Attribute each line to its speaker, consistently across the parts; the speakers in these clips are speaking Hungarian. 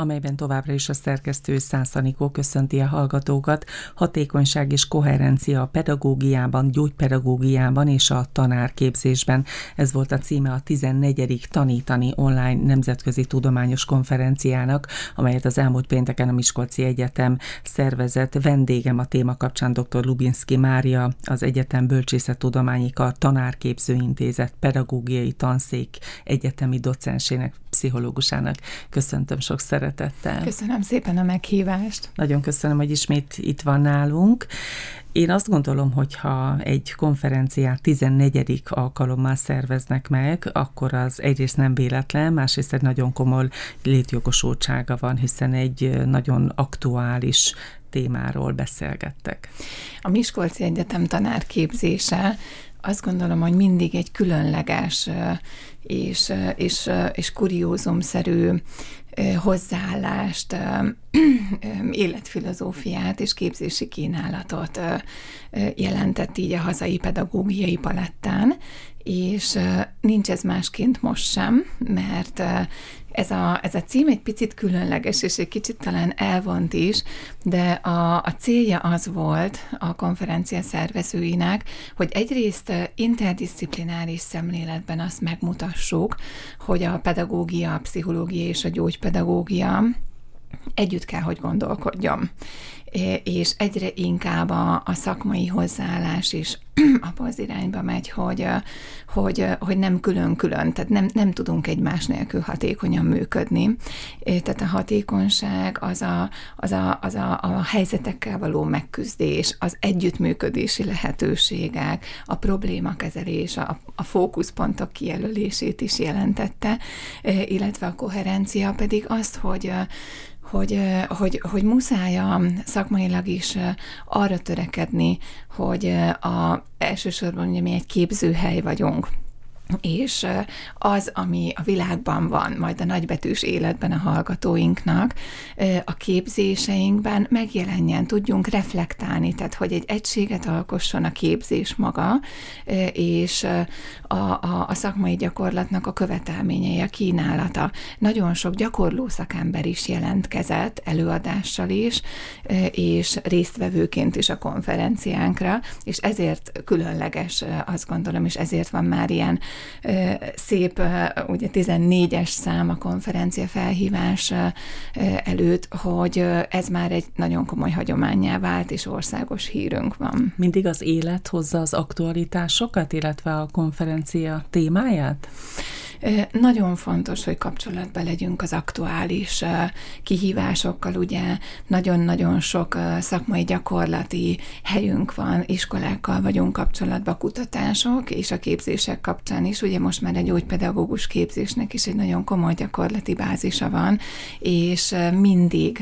Speaker 1: amelyben továbbra is a szerkesztő Szászanikó köszönti a hallgatókat. Hatékonyság és koherencia a pedagógiában, gyógypedagógiában és a tanárképzésben. Ez volt a címe a 14. Tanítani online nemzetközi tudományos konferenciának, amelyet az elmúlt pénteken a Miskolci Egyetem szervezett. Vendégem a téma kapcsán dr. Lubinski Mária, az Egyetem Bölcsészettudományi Kar Tanárképzőintézet pedagógiai tanszék egyetemi docensének, pszichológusának. Köszöntöm sok szeretettel.
Speaker 2: Köszönöm szépen a meghívást.
Speaker 1: Nagyon köszönöm, hogy ismét itt van nálunk. Én azt gondolom, hogy ha egy konferenciát 14. alkalommal szerveznek meg, akkor az egyrészt nem véletlen, másrészt egy nagyon komoly létjogosultsága van, hiszen egy nagyon aktuális témáról beszélgettek.
Speaker 2: A Miskolci Egyetem tanárképzése azt gondolom, hogy mindig egy különleges és, és, és kuriózumszerű hozzáállást, életfilozófiát és képzési kínálatot jelentett így a hazai pedagógiai palettán, és nincs ez másként most sem, mert ez a, ez a cím egy picit különleges, és egy kicsit talán elvont is, de a, a célja az volt a konferencia szervezőinek, hogy egyrészt interdisziplináris szemléletben azt megmutassuk, hogy a pedagógia, a pszichológia és a gyógypedagógia együtt kell, hogy gondolkodjon és egyre inkább a, a szakmai hozzáállás is abba az irányba megy, hogy, hogy, hogy nem külön-külön, tehát nem, nem tudunk egymás nélkül hatékonyan működni. Tehát a hatékonyság az a, az a, az a, a helyzetekkel való megküzdés, az együttműködési lehetőségek, a problémakezelés, a, a fókuszpontok kijelölését is jelentette, illetve a koherencia pedig azt, hogy hogy, hogy, hogy muszáj a szakmailag is arra törekedni, hogy a, elsősorban ugye mi egy képzőhely vagyunk, és az, ami a világban van, majd a nagybetűs életben a hallgatóinknak, a képzéseinkben megjelenjen, tudjunk reflektálni, tehát hogy egy egységet alkosson a képzés maga, és a, a, a szakmai gyakorlatnak a követelményei, a kínálata. Nagyon sok gyakorló szakember is jelentkezett előadással is, és résztvevőként is a konferenciánkra, és ezért különleges, azt gondolom, és ezért van már ilyen szép, ugye 14-es szám a konferencia felhívás előtt, hogy ez már egy nagyon komoly hagyományá vált, és országos hírünk van.
Speaker 1: Mindig az élet hozza az aktualitásokat, illetve a konferencia témáját?
Speaker 2: Nagyon fontos, hogy kapcsolatban legyünk az aktuális kihívásokkal, ugye nagyon-nagyon sok szakmai gyakorlati helyünk van, iskolákkal vagyunk kapcsolatban, kutatások és a képzések kapcsán is, ugye most már egy gyógypedagógus képzésnek is egy nagyon komoly gyakorlati bázisa van, és mindig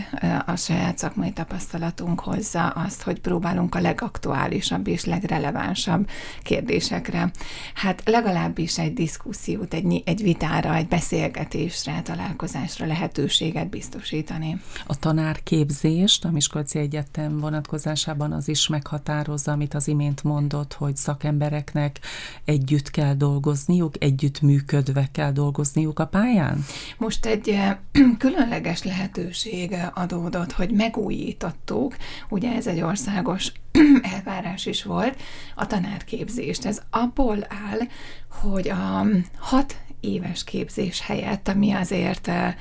Speaker 2: a saját szakmai tapasztalatunk hozza azt, hogy próbálunk a legaktuálisabb és legrelevánsabb kérdésekre. Hát legalábbis egy diszkusziót, egy, egy vitára, egy beszélgetésre, találkozásra lehetőséget biztosítani.
Speaker 1: A tanárképzést a Miskolci Egyetem vonatkozásában az is meghatározza, amit az imént mondott, hogy szakembereknek együtt kell dolgozniuk, együtt működve kell dolgozniuk a pályán?
Speaker 2: Most egy különleges lehetőség adódott, hogy megújítottuk, ugye ez egy országos elvárás is volt, a tanárképzést. Ez abból áll, hogy a hat éves képzés helyett, ami azért eh,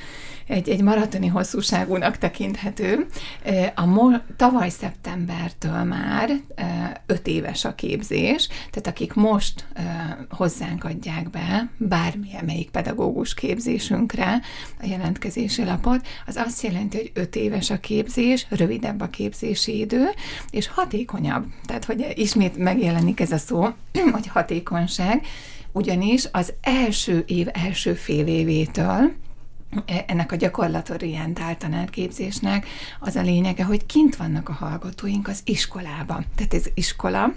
Speaker 2: egy, egy maratoni hosszúságúnak tekinthető. Eh, a mo- tavaly szeptembertől már eh, öt éves a képzés, tehát akik most hozzánk adják be bármilyen melyik pedagógus képzésünkre a jelentkezési lapot, az azt jelenti, hogy öt éves a képzés, rövidebb a képzési idő, és hatékonyabb. Tehát, hogy ismét megjelenik ez a szó, hogy hatékonyság, ugyanis az első év első fél évétől ennek a gyakorlatorientált tanárképzésnek az a lényege, hogy kint vannak a hallgatóink az iskolában. Tehát ez iskola,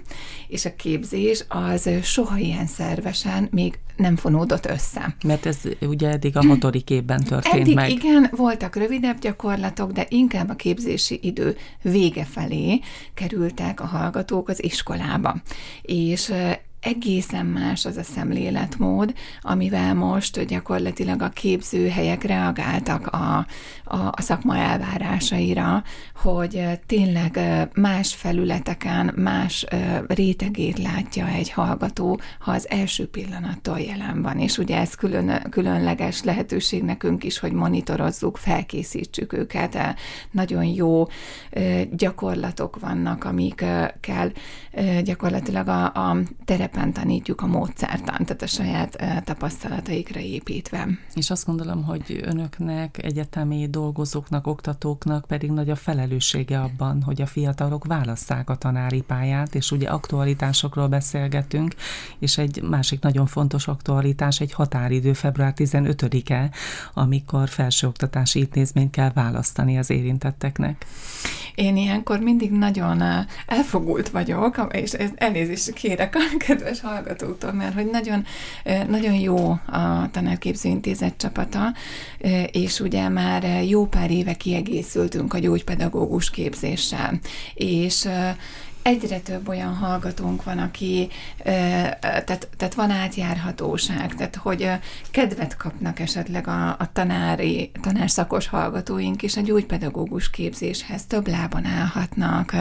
Speaker 2: és a képzés az soha ilyen szervesen még nem fonódott össze.
Speaker 1: Mert ez ugye eddig a hatodik évben történt
Speaker 2: eddig
Speaker 1: meg.
Speaker 2: igen, voltak rövidebb gyakorlatok, de inkább a képzési idő vége felé kerültek a hallgatók az iskolába. És egészen más az a szemléletmód, amivel most gyakorlatilag a képzőhelyek reagáltak a, a, a szakma elvárásaira, hogy tényleg más felületeken, más rétegét látja egy hallgató, ha az első pillanattól jelen van. És ugye ez külön, különleges lehetőség nekünk is, hogy monitorozzuk, felkészítsük őket. Nagyon jó gyakorlatok vannak, amikkel gyakorlatilag a, a terepen tanítjuk a módszertan, tehát a saját tapasztalataikra építve.
Speaker 1: És azt gondolom, hogy önöknek, egyetemi dolgozóknak, oktatóknak pedig nagy a felelőssége abban, hogy a fiatalok válasszák a tanári pályát, és ugye aktualitásokról beszélgetünk, és egy másik nagyon fontos aktualitás, egy határidő február 15-e, amikor felsőoktatási intézményt kell választani az érintetteknek.
Speaker 2: Én ilyenkor mindig nagyon elfogult vagyok, és elnézést kérek a kedves hallgatóktól, mert hogy nagyon, nagyon jó a Tanárképző Intézet csapata, és ugye már jó pár éve kiegészültünk a gyógypedagógus képzéssel, és egyre több olyan hallgatónk van, aki, tehát, tehát van átjárhatóság, tehát hogy kedvet kapnak esetleg a, a tanári, tanárszakos hallgatóink is a gyógypedagógus képzéshez, több lábon állhatnak,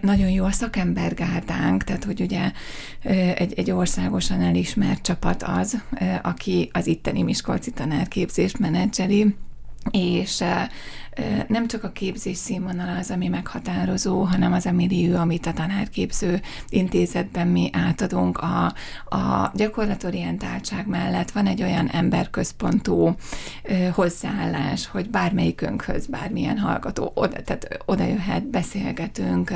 Speaker 2: nagyon jó a szakembergárdánk, tehát hogy ugye egy, egy országosan elismert csapat az, aki az itteni Miskolci tanárképzést menedzseli, és nem csak a képzés színvonal az, ami meghatározó, hanem az a millió, amit a tanárképző intézetben mi átadunk. A, a gyakorlatorientáltság mellett van egy olyan emberközpontú hozzáállás, hogy bármelyikünkhöz bármilyen hallgató oda, tehát oda jöhet, beszélgetünk,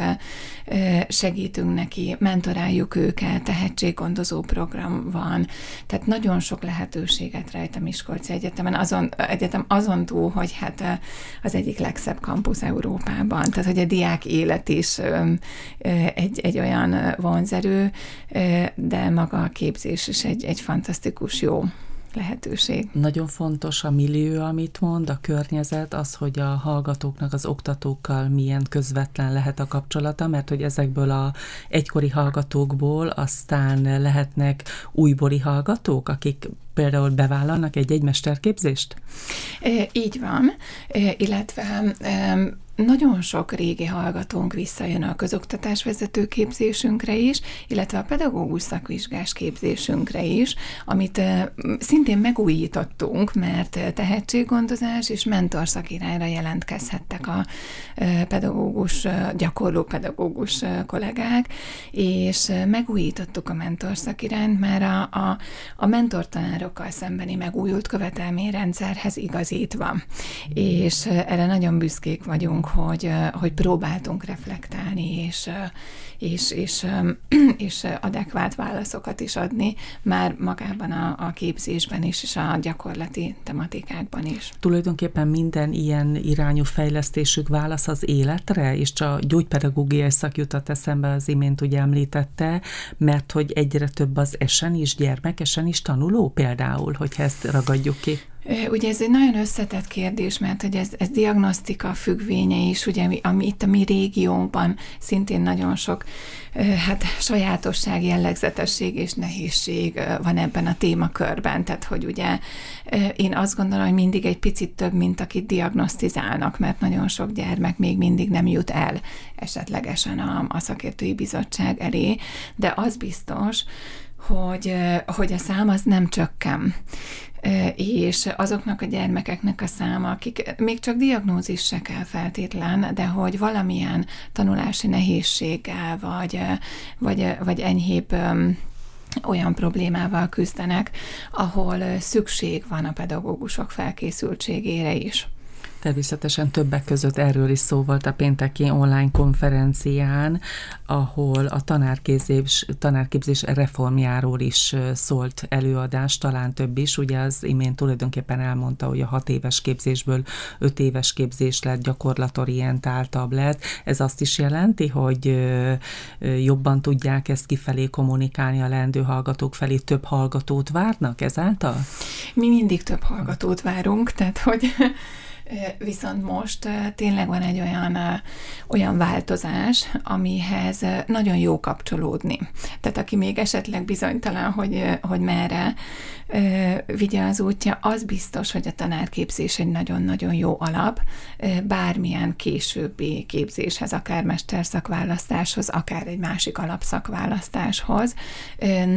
Speaker 2: segítünk neki, mentoráljuk őket, tehetséggondozó program van, tehát nagyon sok lehetőséget rejt a Miskolci Egyetemen, azon, egyetem azon túl, hogy hát az egyik legszebb kampusz Európában. Tehát, hogy a diák élet is egy, egy olyan vonzerő, de maga a képzés is egy, egy fantasztikus jó lehetőség.
Speaker 1: Nagyon fontos a millió, amit mond, a környezet, az, hogy a hallgatóknak, az oktatókkal milyen közvetlen lehet a kapcsolata, mert hogy ezekből a egykori hallgatókból aztán lehetnek újbori hallgatók, akik például bevállalnak egy-egy mesterképzést?
Speaker 2: Így van, illetve nagyon sok régi hallgatónk visszajön a közoktatás vezető képzésünkre is, illetve a pedagógus szakvizsgás képzésünkre is, amit szintén megújítottunk, mert tehetséggondozás és mentor szakirányra jelentkezhettek a pedagógus, gyakorló pedagógus kollégák, és megújítottuk a mentor szakirányt, mert a, a, a mentortanárokkal szembeni megújult követelményrendszerhez igazítva. És erre nagyon büszkék vagyunk, hogy, hogy próbáltunk reflektálni, és, és, és, és adekvát válaszokat is adni, már magában a, a képzésben is, és a gyakorlati tematikákban is.
Speaker 1: Tulajdonképpen minden ilyen irányú fejlesztésük válasz az életre, és csak gyógypedagógiai szak jutott eszembe az imént ugye említette, mert hogy egyre több az esen is, gyermek esen is tanuló például, hogyha ezt ragadjuk ki.
Speaker 2: Ugye ez egy nagyon összetett kérdés, mert hogy ez, ez diagnosztika függvénye is, ugye, ami itt a mi régiónkban szintén nagyon sok hát sajátosság, jellegzetesség és nehézség van ebben a témakörben. Tehát, hogy ugye én azt gondolom, hogy mindig egy picit több, mint akit diagnosztizálnak, mert nagyon sok gyermek még mindig nem jut el esetlegesen a, a szakértői bizottság elé, de az biztos, hogy, hogy a szám az nem csökken és azoknak a gyermekeknek a száma, akik még csak diagnózis se kell feltétlen, de hogy valamilyen tanulási nehézséggel, vagy, vagy, vagy enyhébb olyan problémával küzdenek, ahol szükség van a pedagógusok felkészültségére is.
Speaker 1: Természetesen többek között erről is szó volt a pénteki online konferencián, ahol a tanárképzés, tanárképzés reformjáról is szólt előadás, talán több is. Ugye az imént tulajdonképpen elmondta, hogy a hat éves képzésből öt éves képzés lett, gyakorlatorientáltabb lett. Ez azt is jelenti, hogy jobban tudják ezt kifelé kommunikálni a leendő hallgatók felé, több hallgatót várnak ezáltal?
Speaker 2: Mi mindig több hallgatót várunk, tehát hogy Viszont most tényleg van egy olyan, olyan változás, amihez nagyon jó kapcsolódni. Tehát aki még esetleg bizonytalan, hogy, hogy merre vigye az útja, az biztos, hogy a tanárképzés egy nagyon-nagyon jó alap, bármilyen későbbi képzéshez, akár mesterszakválasztáshoz, akár egy másik alapszakválasztáshoz.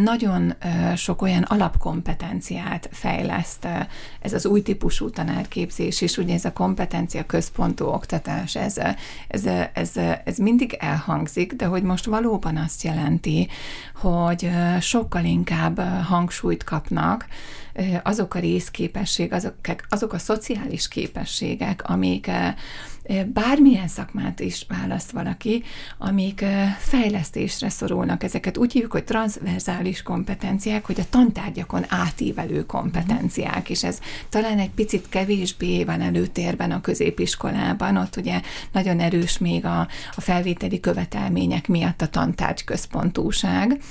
Speaker 2: Nagyon sok olyan alapkompetenciát fejleszt ez az új típusú tanárképzés is, ugye ez a kompetencia központú oktatás, ez, ez, ez, ez mindig elhangzik, de hogy most valóban azt jelenti, hogy sokkal inkább hangsúlyt kapnak azok a részképesség, azok, azok a szociális képességek, amik bármilyen szakmát is választ valaki, amik fejlesztésre szorulnak. Ezeket úgy hívjuk, hogy transzverzális kompetenciák, hogy a tantárgyakon átívelő kompetenciák, és ez talán egy picit kevésbé van előtérben a középiskolában, ott ugye nagyon erős még a, a felvételi követelmények miatt a tantárgy központúság,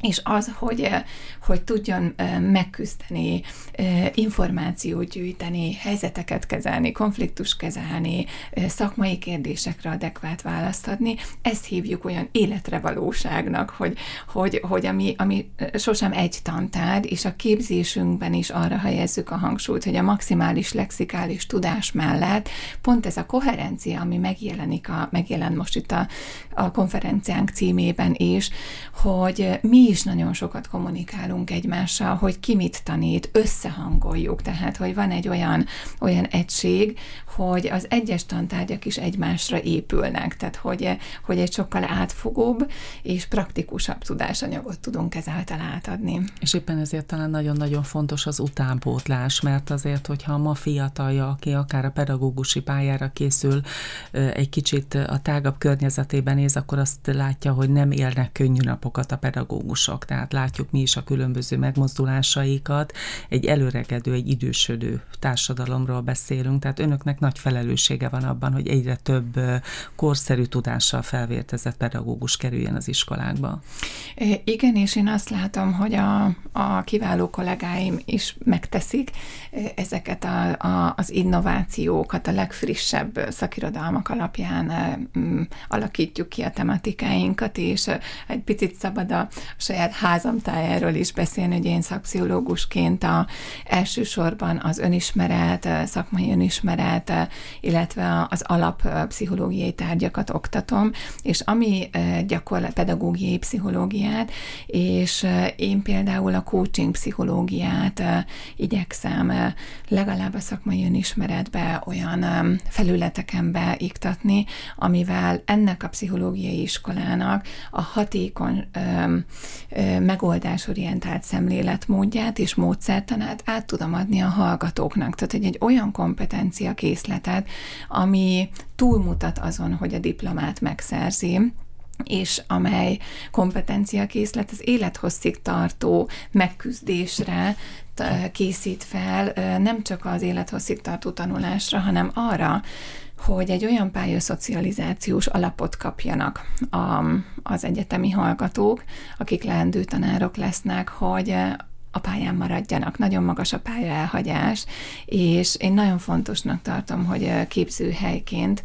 Speaker 2: és az, hogy, eh, hogy tudjon eh, megküzdeni, eh, információt gyűjteni, helyzeteket kezelni, konfliktus kezelni, szakmai kérdésekre adekvát választ adni, ezt hívjuk olyan életre valóságnak, hogy, hogy, hogy ami, ami sosem egy tantárgy, és a képzésünkben is arra helyezzük a hangsúlyt, hogy a maximális lexikális tudás mellett pont ez a koherencia, ami megjelenik a, megjelent most itt a, a konferenciánk címében is, hogy mi is nagyon sokat kommunikálunk egymással, hogy ki mit tanít, összehangoljuk, tehát hogy van egy olyan, olyan egység, hogy az egyes tantárgyak is egymásra épülnek, tehát hogy, hogy egy sokkal átfogóbb és praktikusabb tudásanyagot tudunk ezáltal átadni.
Speaker 1: És éppen ezért talán nagyon-nagyon fontos az utánpótlás, mert azért, hogyha ma fiatalja, aki akár a pedagógusi pályára készül, egy kicsit a tágabb környezetében néz, akkor azt látja, hogy nem élnek könnyű napokat a pedagógusok. Tehát látjuk mi is a különböző megmozdulásaikat. Egy előregedő, egy idősödő társadalomról beszélünk, tehát önöknek nagy felelőssége van abban, hogy egyre több korszerű tudással felvértezett pedagógus kerüljön az iskolákba.
Speaker 2: Igen, és én azt látom, hogy a, a kiváló kollégáim is megteszik ezeket a, a, az innovációkat, a legfrissebb szakirodalmak alapján alakítjuk ki a tematikáinkat, és egy picit szabad a saját házam tájáról is beszélni, hogy én szakpszichológusként a, elsősorban az önismeret, szakmai önismeret, illetve az alappszichológiai tárgyakat oktatom, és ami gyakorlat pedagógiai pszichológiát, és én például a coaching pszichológiát igyekszem legalább a szakmai önismeretbe olyan felületeken beiktatni, amivel ennek a pszichológiai iskolának a hatékony megoldásorientált szemléletmódját és módszertanát át tudom adni a hallgatóknak. Tehát, hogy egy olyan kompetencia készletet, ami túlmutat azon, hogy a diplomát megszerzi, és amely kompetenciakészlet az élethosszig tartó megküzdésre készít fel, nem csak az élethosszig tartó tanulásra, hanem arra, hogy egy olyan pályaszocializációs alapot kapjanak a, az egyetemi hallgatók, akik leendő tanárok lesznek, hogy a pályán maradjanak. Nagyon magas a pálya elhagyás, és én nagyon fontosnak tartom, hogy képzőhelyként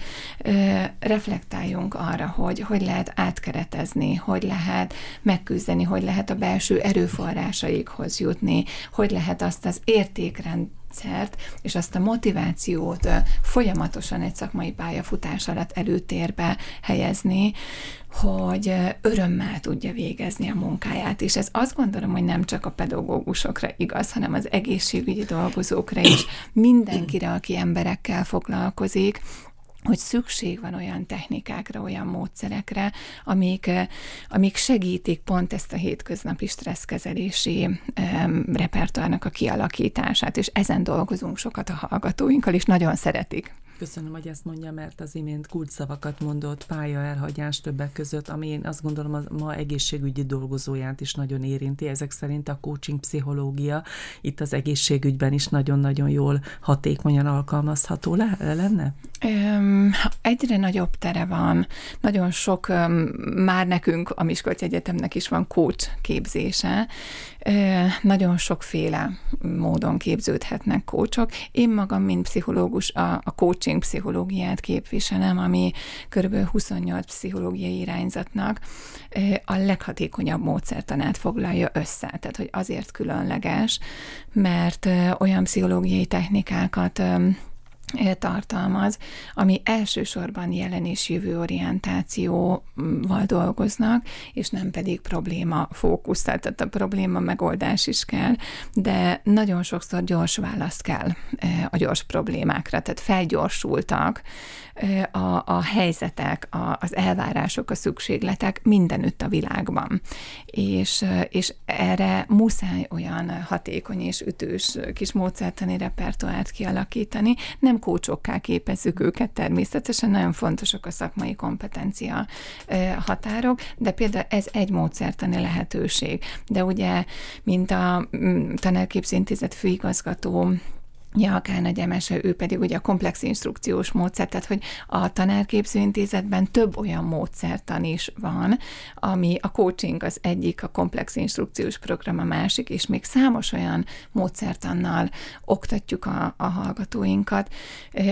Speaker 2: reflektáljunk arra, hogy hogy lehet átkeretezni, hogy lehet megküzdeni, hogy lehet a belső erőforrásaikhoz jutni, hogy lehet azt az értékrend rendszert, és azt a motivációt folyamatosan egy szakmai pályafutás alatt előtérbe helyezni, hogy örömmel tudja végezni a munkáját. És ez azt gondolom, hogy nem csak a pedagógusokra igaz, hanem az egészségügyi dolgozókra is, mindenkire, aki emberekkel foglalkozik, hogy szükség van olyan technikákra, olyan módszerekre, amik, amik segítik pont ezt a hétköznapi stresszkezelési um, repertoárnak a kialakítását, és ezen dolgozunk sokat a hallgatóinkkal, és nagyon szeretik.
Speaker 1: Köszönöm, hogy ezt mondja, mert az imént kulcsszavakat mondott, pálya elhagyás többek között, ami én azt gondolom, a ma egészségügyi dolgozóját is nagyon érinti. Ezek szerint a coaching pszichológia itt az egészségügyben is nagyon-nagyon jól, hatékonyan alkalmazható le- lenne?
Speaker 2: Öm, egyre nagyobb tere van. Nagyon sok, öm, már nekünk a Miskolci Egyetemnek is van coach képzése. Nagyon sokféle módon képződhetnek coachok. Én magam, mint pszichológus, a, a coaching pszichológiát képviselem, ami kb. 28 pszichológiai irányzatnak a leghatékonyabb módszertanát foglalja össze. Tehát, hogy azért különleges, mert olyan pszichológiai technikákat tartalmaz, ami elsősorban jelen és jövő orientációval dolgoznak, és nem pedig probléma fókusz, tehát a probléma megoldás is kell, de nagyon sokszor gyors választ kell a gyors problémákra, tehát felgyorsultak a, a helyzetek, a, az elvárások, a szükségletek mindenütt a világban. És, és erre muszáj olyan hatékony és ütős kis módszertani repertoárt kialakítani. Nem kócsokká képezzük őket természetesen, nagyon fontosak a szakmai kompetencia határok, de például ez egy módszertani lehetőség. De ugye, mint a Tanárképzőintézet főigazgató Ja, Nagy Emese, ő pedig ugye a komplex instrukciós módszer, tehát hogy a tanárképzőintézetben több olyan módszertan is van, ami a coaching az egyik, a komplex instrukciós program a másik, és még számos olyan módszertannal oktatjuk a, a hallgatóinkat,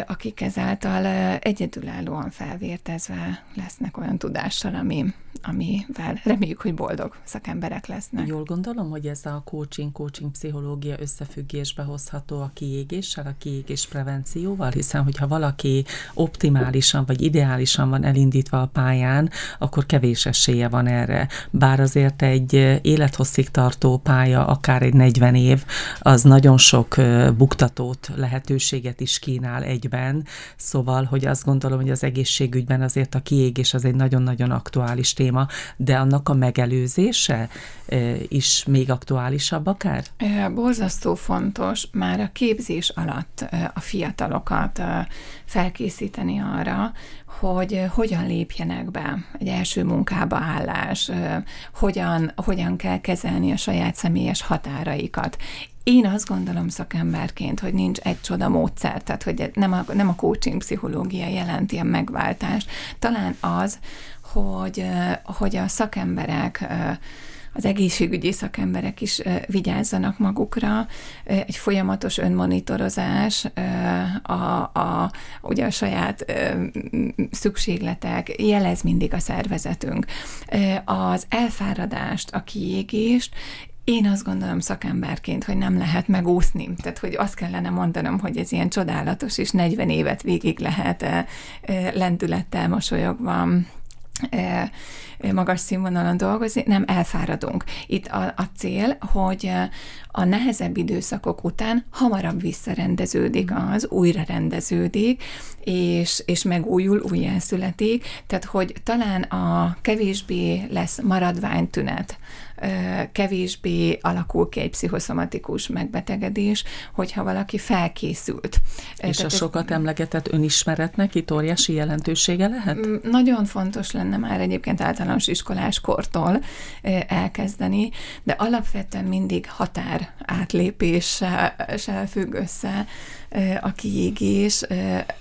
Speaker 2: akik ezáltal egyedülállóan felvértezve lesznek olyan tudással, ami, amivel reméljük, hogy boldog szakemberek lesznek.
Speaker 1: Jól gondolom, hogy ez a coaching, coaching pszichológia összefüggésbe hozható a kiégéssel, a kiégés prevencióval, hiszen hogyha valaki optimálisan vagy ideálisan van elindítva a pályán, akkor kevés esélye van erre. Bár azért egy élethosszig tartó pálya, akár egy 40 év, az nagyon sok buktatót, lehetőséget is kínál egyben, szóval, hogy azt gondolom, hogy az egészségügyben azért a kiégés az egy nagyon-nagyon aktuális téma, de annak a megelőzése is még aktuálisabb akár?
Speaker 2: Borzasztó fontos már a képzés alatt a fiatalokat felkészíteni arra, hogy hogyan lépjenek be egy első munkába állás, hogyan, hogyan kell kezelni a saját személyes határaikat. Én azt gondolom szakemberként, hogy nincs egy csoda módszer, tehát hogy nem a, nem a coaching pszichológia jelenti a megváltást. Talán az, hogy, hogy a szakemberek az egészségügyi szakemberek is vigyázzanak magukra, egy folyamatos önmonitorozás, a, a, ugye a saját szükségletek, jelez mindig a szervezetünk. Az elfáradást, a kiégést én azt gondolom szakemberként, hogy nem lehet megúszni. Tehát, hogy azt kellene mondanom, hogy ez ilyen csodálatos, és 40 évet végig lehet lendülettel mosolyogva magas színvonalon dolgozni, nem elfáradunk. Itt a, a cél, hogy a nehezebb időszakok után hamarabb visszarendeződik az, újra rendeződik, és, és megújul, újjászületik, tehát hogy talán a kevésbé lesz maradványtünet, kevésbé alakul ki egy pszichoszomatikus megbetegedés, hogyha valaki felkészült.
Speaker 1: És Tehát a sokat emlegetett önismeretnek itt óriási jelentősége lehet?
Speaker 2: Mm, nagyon fontos lenne már egyébként általános iskolás kortól elkezdeni, de alapvetően mindig határ átlépéssel függ össze a kiégés,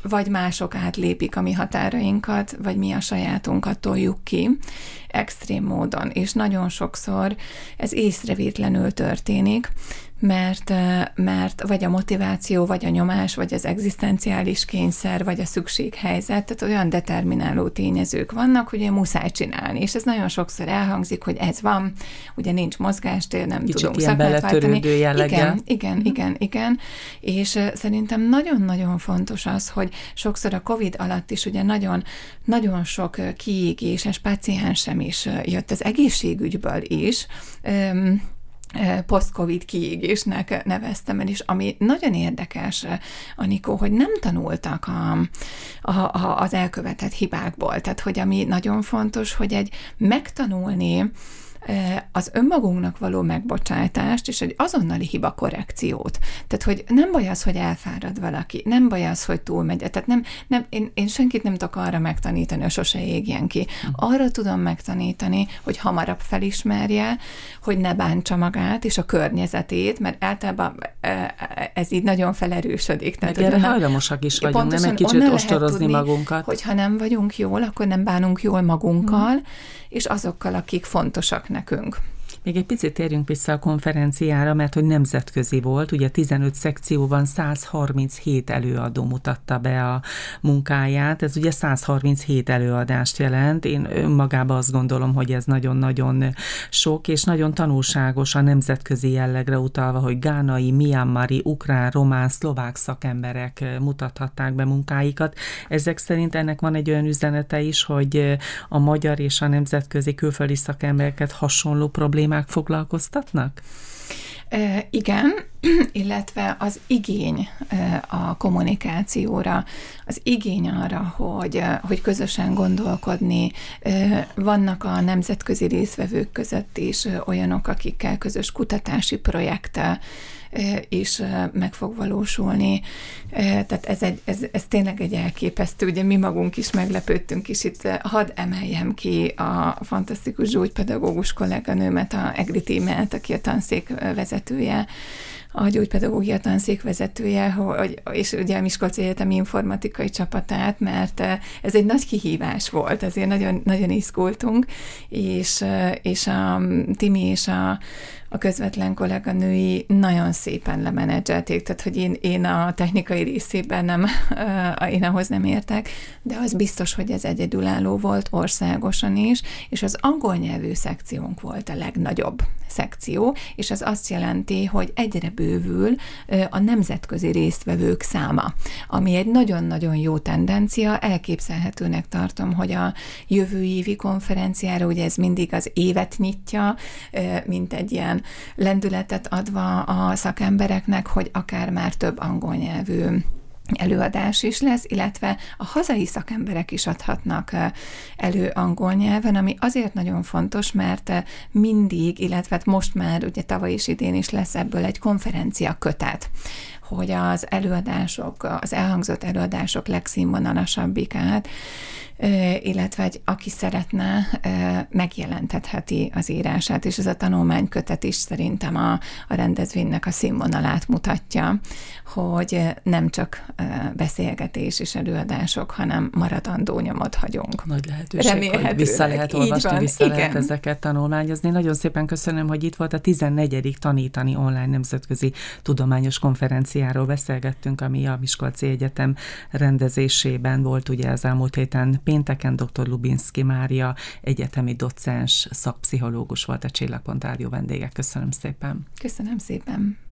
Speaker 2: vagy mások átlépik a mi határainkat, vagy mi a sajátunkat toljuk ki extrém módon, és nagyon sokszor ez észrevétlenül történik, mert, mert vagy a motiváció, vagy a nyomás, vagy az egzisztenciális kényszer, vagy a szükséghelyzet, tehát olyan determináló tényezők vannak, hogy ugye muszáj csinálni, és ez nagyon sokszor elhangzik, hogy ez van, ugye nincs mozgástér, nem
Speaker 1: Kicsit
Speaker 2: tudunk
Speaker 1: szakmát váltani.
Speaker 2: Igen, igen, igen, igen, és szerintem nagyon-nagyon fontos az, hogy sokszor a COVID alatt is ugye nagyon, nagyon sok kiégéses paciensem is jött az egészségügyből is, post-covid kiégésnek neveztem el, és ami nagyon érdekes, Anikó, hogy nem tanultak a, a, a, az elkövetett hibákból. Tehát, hogy ami nagyon fontos, hogy egy megtanulni az önmagunknak való megbocsátást és egy azonnali hiba korrekciót. Tehát, hogy nem baj az, hogy elfárad valaki, nem baj az, hogy túlmegy. Tehát nem, nem, én, én senkit nem tudok arra megtanítani, hogy sose égjen ki. Arra tudom megtanítani, hogy hamarabb felismerje, hogy ne bántsa magát és a környezetét, mert általában ez így nagyon felerősödik.
Speaker 1: Tehát, Meg erre hajlamosak is vagyunk, nem egy kicsit ostorozni tudni, magunkat.
Speaker 2: Hogyha nem vagyunk jól, akkor nem bánunk jól magunkkal, hmm. és azokkal, akik fontosak nekünk.
Speaker 1: Még egy picit térjünk vissza a konferenciára, mert hogy nemzetközi volt, ugye 15 szekcióban 137 előadó mutatta be a munkáját, ez ugye 137 előadást jelent, én önmagában azt gondolom, hogy ez nagyon-nagyon sok, és nagyon tanulságos a nemzetközi jellegre utalva, hogy gánai, miammari, ukrán, román, szlovák szakemberek mutathatták be munkáikat. Ezek szerint ennek van egy olyan üzenete is, hogy a magyar és a nemzetközi külföldi szakembereket hasonló problémák problémák foglalkoztatnak?
Speaker 2: E, igen, illetve az igény a kommunikációra, az igény arra, hogy, hogy közösen gondolkodni. Vannak a nemzetközi részvevők között is olyanok, akikkel közös kutatási projekt is meg fog valósulni. Tehát ez, egy, ez, ez tényleg egy elképesztő, ugye mi magunk is meglepődtünk is itt. Hadd emeljem ki a fantasztikus gyógypedagógus kolléganőmet, a Egri Tímelt, aki a tanszék vezetője, a gyógypedagógia tanszék vezetője, hogy, és ugye a Miskolci Egyetemi informatikai csapatát, mert ez egy nagy kihívás volt, ezért nagyon, nagyon izgultunk, és, és a Timi és a, a közvetlen kolléganői nagyon szépen lemenedzselték, tehát hogy én, én a technikai részében nem, én ahhoz nem értek, de az biztos, hogy ez egyedülálló volt országosan is, és az angol nyelvű szekciónk volt a legnagyobb szekció, és ez azt jelenti, hogy egyre bővül a nemzetközi résztvevők száma, ami egy nagyon-nagyon jó tendencia, elképzelhetőnek tartom, hogy a jövő évi konferenciára, ugye ez mindig az évet nyitja, mint egy ilyen lendületet adva a szakembereknek, hogy akár már több angol nyelvű előadás is lesz, illetve a hazai szakemberek is adhatnak elő angol nyelven, ami azért nagyon fontos, mert mindig, illetve hát most már ugye tavaly is idén is lesz ebből egy konferencia kötet, hogy az előadások, az elhangzott előadások legszínvonalasabbikát illetve egy, aki szeretne, megjelentetheti az írását, és ez a tanulmánykötet is szerintem a, a rendezvénynek a színvonalát mutatja, hogy nem csak beszélgetés és előadások, hanem maradandó nyomot hagyunk.
Speaker 1: Nagy lehetőség, hogy vissza lehet olvasni, vissza Igen. lehet ezeket tanulmányozni. Nagyon szépen köszönöm, hogy itt volt a 14. Tanítani online nemzetközi tudományos konferenciáról beszélgettünk, ami a Miskolci Egyetem rendezésében volt ugye az elmúlt héten pénteken dr. Lubinski Mária, egyetemi docens, szakpszichológus volt a Csillagpont Rádió vendége. Köszönöm szépen.
Speaker 2: Köszönöm szépen.